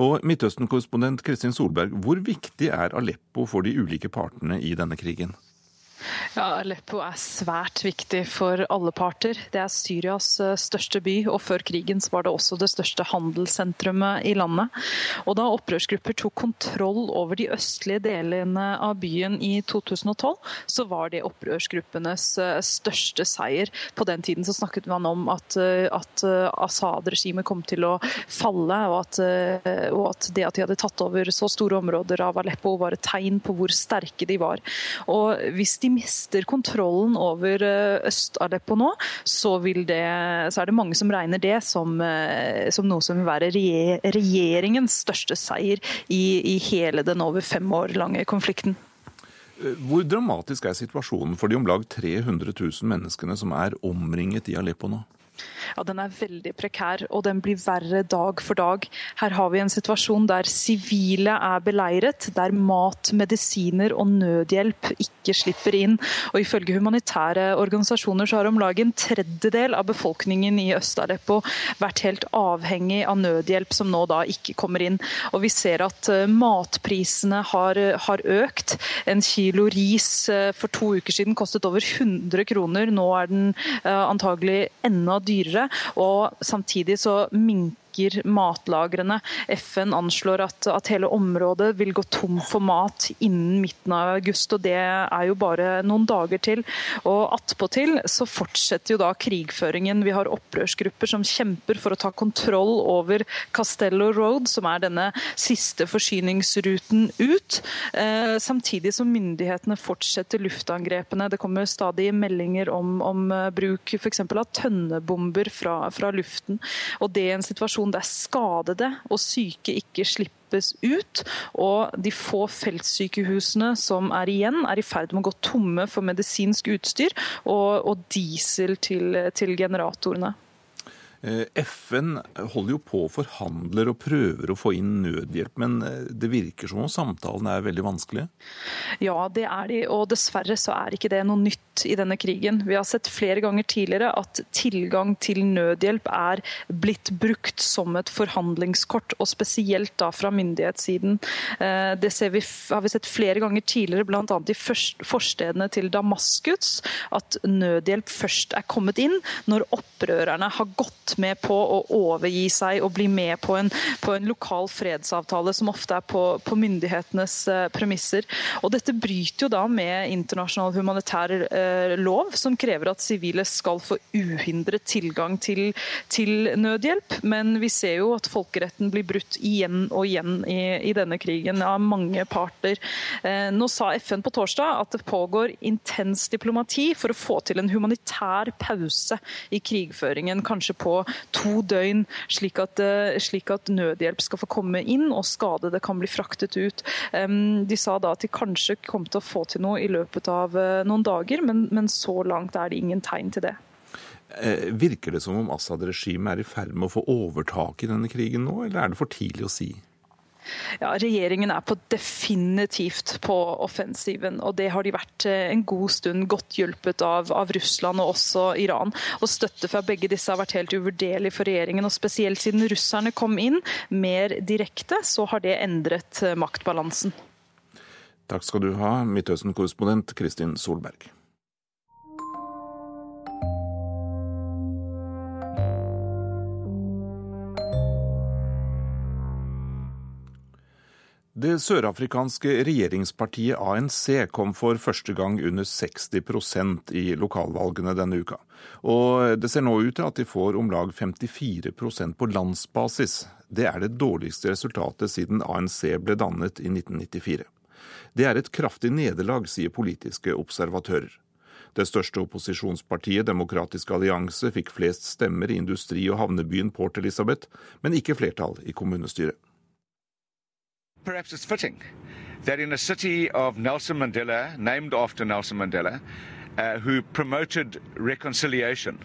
S3: Og Midtøsten-korrespondent Kristin Solberg, hvor viktig er Aleppo for de ulike partene i denne krigen?
S33: Ja, Aleppo er svært viktig for alle parter. Det er Syrias eh, største by, og før krigen var det også det største handelssentrumet i landet. Og da opprørsgrupper tok kontroll over de østlige delene av byen i 2012, så var det opprørsgruppenes eh, største seier. På den tiden så snakket man om at, eh, at Assad-regimet kom til å falle, og at, og at det at de hadde tatt over så store områder av Aleppo var et tegn på hvor sterke de var. Og hvis de mister kontrollen over eh, Øst-Aleppo nå, så, det, så, er det mange som regner det som, eh, som noe som vil være regjeringens største seier i, i hele den over fem år lange konflikten.
S3: Eh, hvor dramatisk er situasjonen for de om lag 300 000 menneskene som er omringet i Aleppo nå?
S33: Ja, Den er veldig prekær, og den blir verre dag for dag. Her har vi en situasjon der sivile er beleiret, der mat, medisiner og nødhjelp ikke slipper inn. Og Ifølge humanitære organisasjoner så har om lag en tredjedel av befolkningen i Øst-Aleppo vært helt avhengig av nødhjelp, som nå da ikke kommer inn. Og Vi ser at eh, matprisene har, har økt. En kilo ris eh, for to uker siden kostet over 100 kroner. Nå er den eh, antagelig enda dyrere. Og samtidig så minker matlagrene. FN anslår at, at, hele området vil gå tom for mat innen midten av august, og det er jo bare noen dager til. Og attpåtil så fortsetter jo da krigføringen. Vi har opprørsgrupper som kjemper for å ta kontroll over Castello Road, som er denne siste forsyningsruten ut. Eh, samtidig som myndighetene fortsetter luftangrepene. Det kommer stadig meldinger om, om eh, bruk f.eks. av tønnebomber fra, fra luften. Og det er en situasjon der skadede og syke ikke slippes ut. Og de få feltsykehusene som er igjen, er i ferd med å gå tomme for medisinsk utstyr og, og diesel til, til generatorene.
S3: Eh, FN holder jo på og forhandler og prøver å få inn nødhjelp, men eh, det virker som om samtalene er veldig vanskelige?
S33: Ja, det er de, og dessverre så er ikke det noe nytt i denne krigen. Vi har sett flere ganger tidligere at tilgang til nødhjelp er blitt brukt som et forhandlingskort, og spesielt da fra myndighetssiden. Eh, det vi, har vi sett flere ganger tidligere, bl.a. i forstedene til Damaskus, at nødhjelp først er kommet inn når opprørerne har gått med på å overgi seg og bli med på en, på en lokal fredsavtale, som ofte er på, på, myndighetenes eh, premisser. Og Dette bryter jo da med internasjonal humanitær eh, lov, som krever at sivile skal få uhindret tilgang til, til, nødhjelp. Men vi ser jo at folkeretten blir brutt igjen og igjen i, i denne krigen av mange parter. Eh, nå sa FN på torsdag at det pågår intens diplomati for å få til en humanitær pause i krigføringen, kanskje på to døgn, slik at, eh, slik at, nødhjelp skal få komme inn og skadede kan bli fraktet ut. De sa da at de kanskje kom til å få til noe i løpet av eh, noen dager, men, men så langt er det ingen tegn til det.
S3: Eh, virker det som om Assad-regimet er i ferd med å få overtak i denne krigen nå, eller er det for tidlig å si?
S33: Ja, Regjeringen er på definitivt på offensiven, og det har de vært eh, en god stund. Godt hjulpet av, av Russland og også Iran. Og Støtte fra begge disse har vært helt uvurderlig for regjeringen. og Spesielt siden russerne kom inn mer direkte, så har det endret maktbalansen.
S3: Takk skal du ha, Midtøsten-korrespondent Kristin Solberg. Det sørafrikanske regjeringspartiet ANC kom for første gang under 60% i lokalvalgene denne uka. Og det ser nå ut til at de får om lag 54% på landsbasis. Det er det dårligste resultatet siden ANC ble dannet i 1994. Det er et kraftig nederlag, sier politiske observatører. Det største opposisjonspartiet, Demokratisk allianse, fikk flest stemmer i industri- og havnebyen Port Elizabeth, men ikke flertall i kommunestyret.
S34: Perhaps it's fitting that in a city of Nelson Mandela, named after Nelson Mandela, uh, who promoted reconciliation,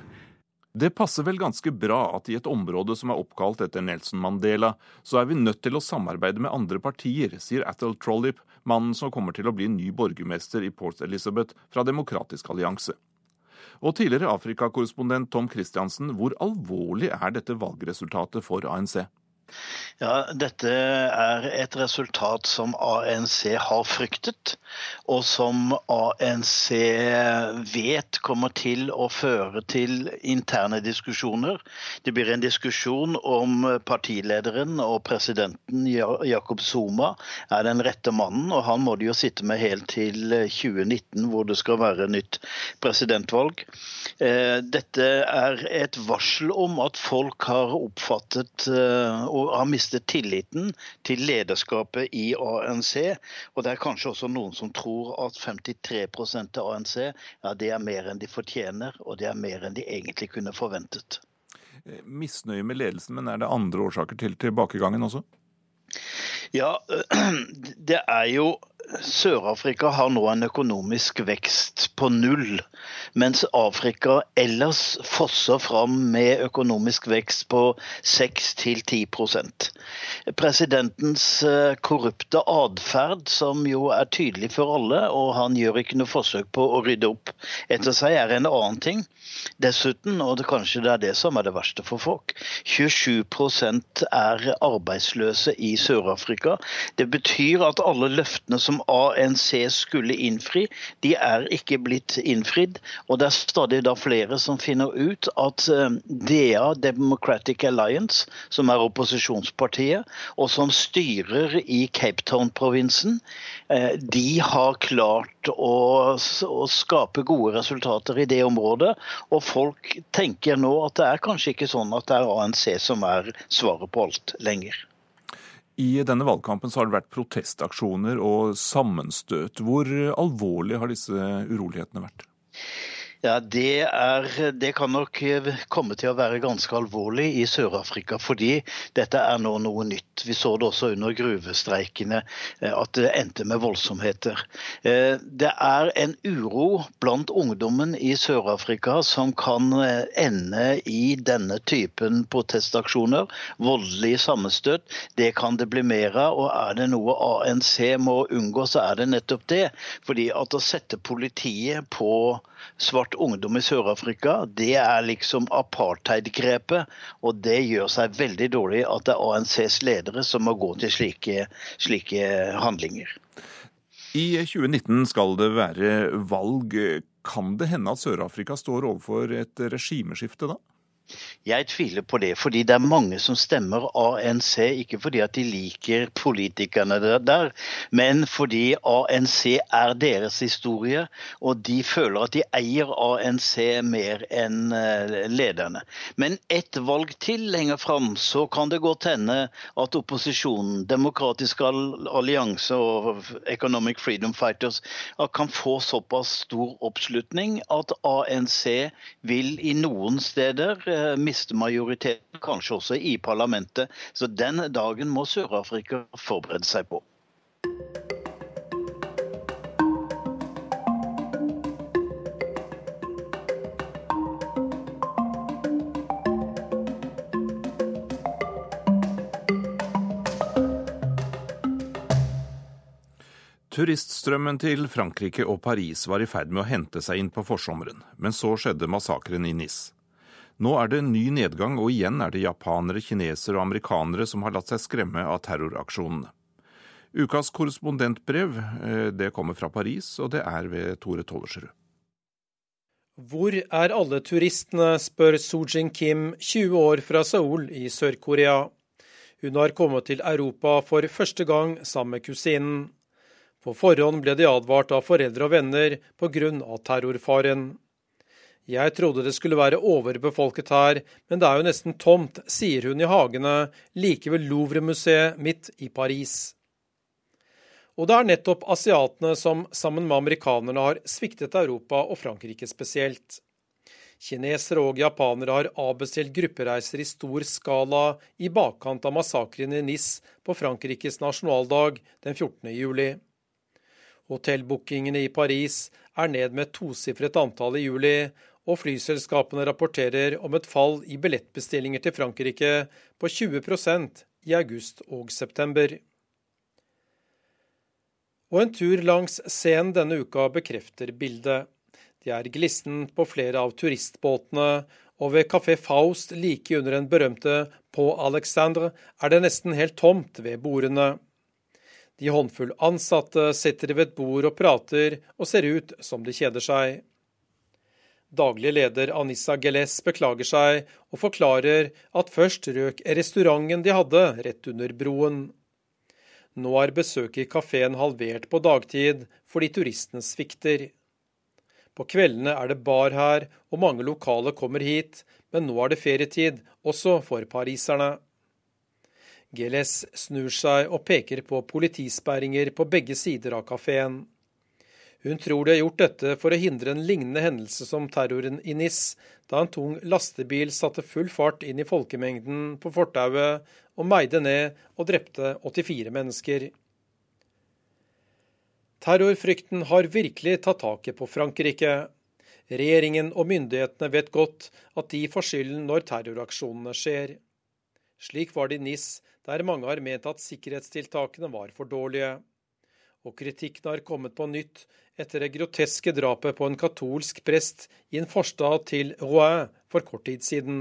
S3: det passer vel ganske bra at i et område som er oppkalt etter Nelson Mandela, så er vi nødt til å samarbeide med andre partier, sier Athel Trollip, mannen som kommer til å bli ny borgermester i Port Elizabeth fra Demokratisk allianse. Og tidligere Afrikakorrespondent Tom Christiansen, hvor alvorlig er dette valgresultatet for ANC?
S35: Ja, Dette er et resultat som ANC har fryktet, og som ANC vet kommer til å føre til interne diskusjoner. Det blir en diskusjon om partilederen og presidenten Jakob Zuma er den rette mannen, og han må de jo sitte med helt til 2019, hvor det skal være nytt presidentvalg. Eh, dette er et varsel om at folk har oppfattet eh, og har mistet tilliten til lederskapet i ANC. Og det er kanskje også noen som tror at 53 av ANC ja, det er mer enn de fortjener, og det er mer enn de egentlig kunne forventet.
S3: Eh, misnøye med ledelsen, men er det andre årsaker til tilbakegangen også?
S35: Ja, det er jo Sør-Afrika har nå en økonomisk vekst på null, mens Afrika ellers fosser fram med økonomisk vekst på 6-10% Presidentens eh, korrupte atferd, som jo er tydelig for alle, og han gjør ikke noe forsøk på å rydde opp etter seg, er en annen ting. Dessuten, og det, kanskje det er det som er det verste for folk, 27% er arbeidsløse i Sør-Afrika. Det betyr at alle løftene som ANC skulle innfri, de er ikke blitt innfridd. Og det er stadig da flere som finner ut at eh, DA, Democratic Alliance, som er opposisjonspartiet, og som styrer i Cape Town-provinsen, eh, de har klart å, å skape gode resultater i det området. Og folk tenker nå at det er kanskje ikke sånn at det er ANC som er svaret på alt lenger.
S3: I denne valgkampen så har det vært protestaksjoner og sammenstøt. Hvor alvorlig har disse urolighetene vært?
S35: Ja, det, er, det, kan nok komme til å være ganske alvorlig i Sør-Afrika, fordi dette er nå noe nytt. Vi så det også under gruvestreikene, eh, at det endte med voldsomheter. Eh, det er en uro blant ungdommen i Sør-Afrika som kan eh, ende i denne typen protestaksjoner. Voldelige sammenstøt. Det kan det bli mer av. Og er det noe ANC må unngå, så er det nettopp det. Fordi at å sette politiet på svart ungdom i Sør-Afrika, det er liksom apartheid-grepet. Og det gjør seg veldig dårlig at det er ANCs ledere som må gå til slike, slike handlinger.
S3: I 2019 skal det være valg. Kan det hende at Sør-Afrika står overfor et regimeskifte da?
S35: Jeg tviler på det, fordi det er mange som stemmer ANC, ikke fordi at de liker politikerne der, men fordi ANC er deres historie, og de føler at de eier ANC mer enn eh, lederne. Men ett valg til lenger fram, så kan det godt hende at opposisjonen, Demokratisk allianse og Economic Freedom Fighters kan få såpass stor oppslutning at ANC vil i noen steder Eh, miste majoriteten, kanskje også i parlamentet. Så den dagen må Sør-Afrika forberede seg på.
S3: Turiststrømmen til Frankrike og Paris var i ferd med å hente seg inn på forsommeren, men så skjedde massakren i Nis. Nå er det ny nedgang, og igjen er det japanere, kinesere og amerikanere som har latt seg skremme av terroraksjonene. Ukas korrespondentbrev eh, det kommer fra Paris, og det er ved Tore Tollersrud.
S36: Hvor er alle turistene, spør Soo-Jin Kim, 20 år fra Seoul i Sør-Korea. Hun har kommet til Europa for første gang sammen med kusinen. På forhånd ble de advart av foreldre og venner pga. terrorfaren. Jeg trodde det skulle være overbefolket her, men det er jo nesten tomt, sier hun i hagene like ved Louvre-museet midt i Paris. Og det er nettopp asiatene som sammen med amerikanerne har sviktet Europa og Frankrike spesielt. Kinesere og japanere har avbestilt gruppereiser i stor skala i bakkant av massakren i Nis på Frankrikes nasjonaldag den 14. juli. Hotellbookingene i Paris er ned med et tosifret antall i juli, og flyselskapene rapporterer om et fall i billettbestillinger til Frankrike på 20% i august og september. Og en tur langs Seine denne uka bekrefter bildet. Det er glissent på flere av turistbåtene, og ved Café Faust like under den berømte På Alexandre er det nesten helt tomt ved bordene. De håndfull ansatte sitter ved et bord og prater, og ser ut som de kjeder seg. Daglig leder Anissa Geles beklager seg og forklarer at først røk restauranten de hadde rett under broen. Nå er besøket i kafeen halvert på dagtid fordi turistene svikter. På kveldene er det bar her, og mange lokale kommer hit, men nå er det ferietid, også for pariserne. Geles snur seg og peker på politisperringer på begge sider av kafeen. Hun tror de har gjort dette for å hindre en lignende hendelse som terroren i Nis, da en tung lastebil satte full fart inn i folkemengden på fortauet og meide ned og drepte 84 mennesker. Terrorfrykten har virkelig tatt taket på Frankrike. Regjeringen og myndighetene vet godt at de får skylden når terroraksjonene skjer. Slik var det i NIS, der mange har ment at sikkerhetstiltakene var for dårlige. Og kritikken har kommet på nytt etter det groteske drapet på en katolsk prest i en forstad til Rouen for kort tid siden.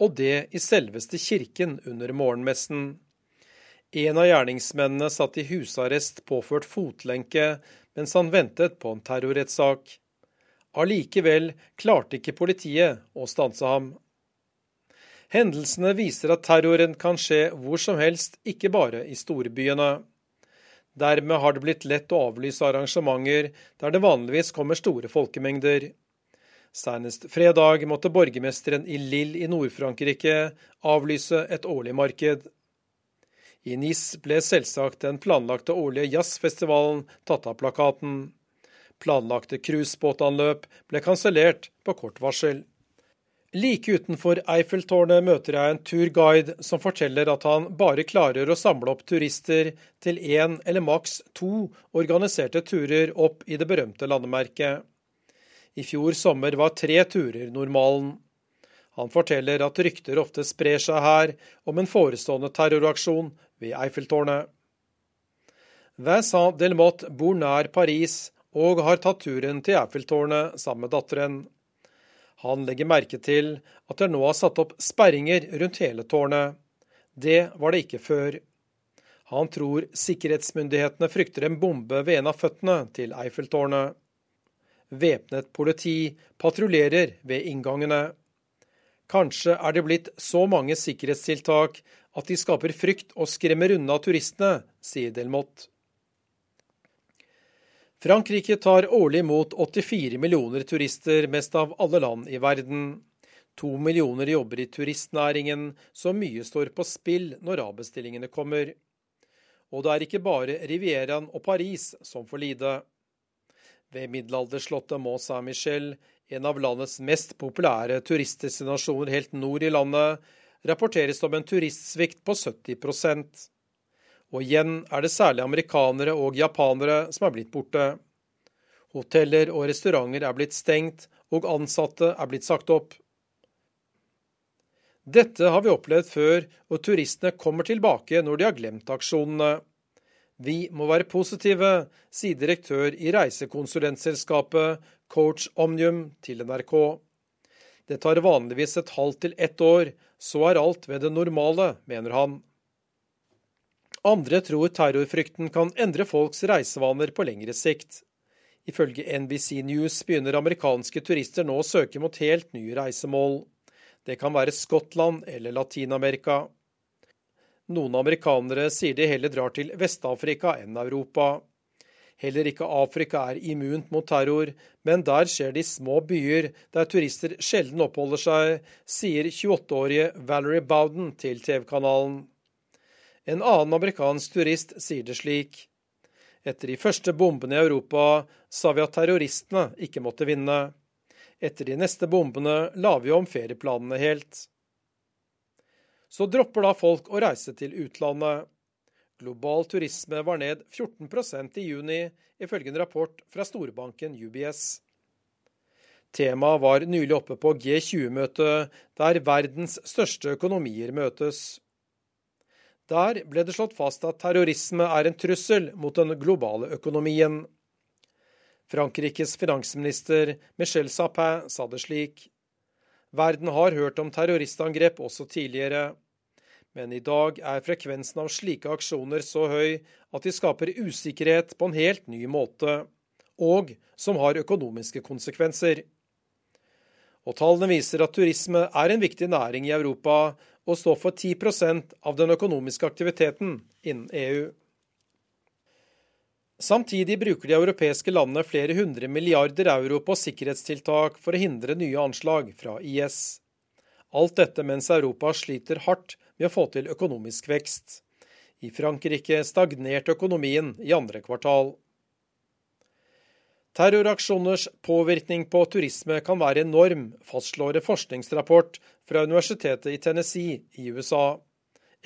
S36: Og det i selveste kirken under morgenmessen. En av gjerningsmennene satt i husarrest påført fotlenke mens han ventet på en terrorrettssak. Allikevel klarte ikke politiet å stanse ham. Hendelsene viser at terroren kan skje hvor som helst, ikke bare i storbyene. Dermed har det blitt lett å avlyse arrangementer der det vanligvis kommer store folkemengder. Senest fredag måtte borgermesteren i Lille i Nord-Frankrike avlyse et årlig marked. I Nis ble selvsagt den planlagte årlige jazzfestivalen tatt av plakaten. Planlagte cruisebåtanløp ble kansellert på kort varsel. Like utenfor Eiffeltårnet møter jeg en turguide som forteller at han bare klarer å samle opp turister til én eller maks to organiserte turer opp i det berømte landemerket. I fjor sommer var tre turer normalen. Han forteller at rykter ofte sprer seg her om en forestående terroraksjon ved Eiffeltårnet. Vincent Delmotte bor nær Paris og har tatt turen til Eiffeltårnet sammen med datteren. Han legger merke til at det nå har satt opp sperringer rundt hele tårnet. Det var det ikke før. Han tror sikkerhetsmyndighetene frykter en bombe ved en av føttene til Eiffeltårnet. Væpnet politi patruljerer ved inngangene. Kanskje er det blitt så mange sikkerhetstiltak at de skaper frykt og skremmer unna turistene, sier Delmotte. Frankrike tar årlig imot 84 millioner turister, mest av alle land i verden. To millioner jobber i turistnæringen, så mye står på spill når avbestillingene kommer. Og det er ikke bare Rivieraen og Paris som får lide. Ved middelalderslottet Mont Saint-Michel, en av landets mest populære turistdestinasjoner helt nord i landet, rapporteres det om en turistsvikt på 70 og igjen er det særlig amerikanere og japanere som er blitt borte. Hoteller og restauranter er blitt stengt, og ansatte er blitt sagt opp. Dette har vi opplevd før, og turistene kommer tilbake når de har glemt aksjonene. Vi må være positive, sier direktør i reisekonsulentselskapet Coach Omnium til NRK. Det tar vanligvis et halvt til ett år, så er alt ved det normale, mener han. Andre tror terrorfrykten kan endre folks reisevaner på lengre sikt. Ifølge NBC News begynner amerikanske turister nå å søke mot helt nye reisemål. Det kan være Skottland eller Latin-Amerika. Noen amerikanere sier de heller drar til Vest-Afrika enn Europa. Heller ikke Afrika er immunt mot terror, men der skjer det i små byer der turister sjelden oppholder seg, sier 28-årige Valerie Bowden til TV-kanalen. En annen amerikansk turist sier det slik. Etter de første bombene i Europa sa vi at terroristene ikke måtte vinne. Etter de neste bombene la vi om ferieplanene helt. Så dropper da folk å reise til utlandet. Global turisme var ned 14% i juni, ifølge en rapport fra storbanken UBS. Temaet var nylig oppe på G20-møtet, der verdens største økonomier møtes. Der ble det slått fast at terrorisme er en trussel mot den globale økonomien. Frankrikes finansminister Michel Sapin sa det slik. Verden har hørt om terroristangrep også tidligere, men i dag er frekvensen av slike aksjoner så høy at de skaper usikkerhet på en helt ny måte, og som har økonomiske konsekvenser. Og tallene viser at turisme er en viktig næring i Europa, og står for 10% av den økonomiske aktiviteten innen EU. Samtidig bruker de europeiske landene flere hundre milliarder euro på sikkerhetstiltak for å hindre nye anslag fra IS. Alt dette mens Europa sliter hardt med å få til økonomisk vekst. I Frankrike stagnerte økonomien i andre kvartal. Terroraksjoners påvirkning på turisme kan være enorm, fastslår en forskningsrapport fra universitetet i Tennessee i USA.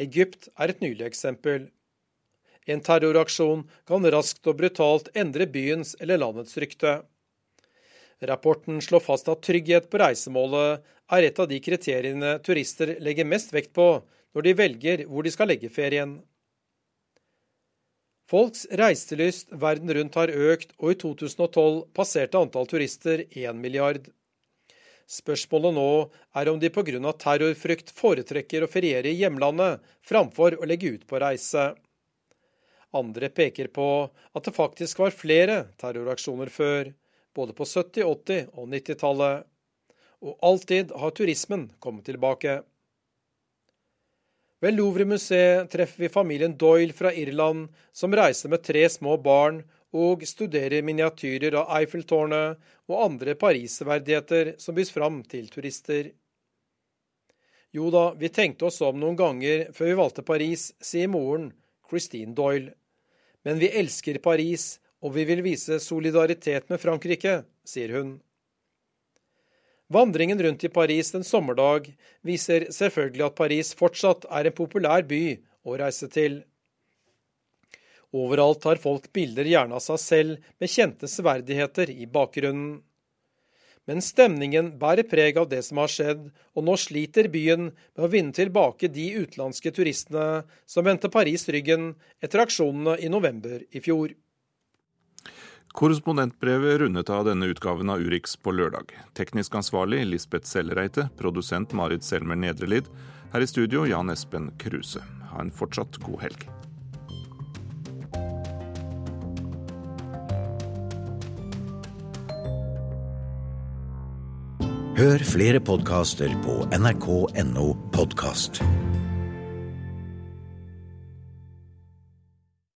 S36: Egypt er et nylig eksempel. En terroraksjon kan raskt og brutalt endre byens eller landets rykte. Rapporten slår fast at trygghet på reisemålet er et av de kriteriene turister legger mest vekt på når de velger hvor de skal legge ferien. Folks reiselyst verden rundt har økt, og i 2012 passerte antall turister 1 milliard. Spørsmålet nå er om de pga. terrorfrykt foretrekker å feriere i hjemlandet framfor å legge ut på reise. Andre peker på at det faktisk var flere terroraksjoner før, både på 70-, 80- og 90-tallet. Og alltid har turismen kommet tilbake. Ved Louvre-museet treffer vi familien Doyle fra Irland, som reiser med tre små barn og studerer miniatyrer av Eiffeltårnet og andre Paris-verdigheter som bys fram til turister. Jo da, vi tenkte oss om noen ganger før vi valgte Paris, sier moren, Christine Doyle. Men vi elsker Paris, og vi vil vise solidaritet med Frankrike, sier hun. Vandringen rundt i Paris en sommerdag viser selvfølgelig at Paris fortsatt er en populær by å reise til. Overalt har folk bilder gjerne av seg selv med kjente severdigheter i bakgrunnen. Men stemningen bærer preg av det som har skjedd, og nå sliter byen med å vinne tilbake de utenlandske turistene som vendte Paris ryggen etter aksjonene i november i fjor.
S3: Korrespondentbrevet rundet av denne utgaven av Urix på lørdag. Teknisk ansvarlig Lisbeth Sellereite, produsent Marit Selmer Nedrelid. Her i studio Jan Espen Kruse. Ha en fortsatt god helg.
S37: Hør flere podkaster på nrk.no podkast.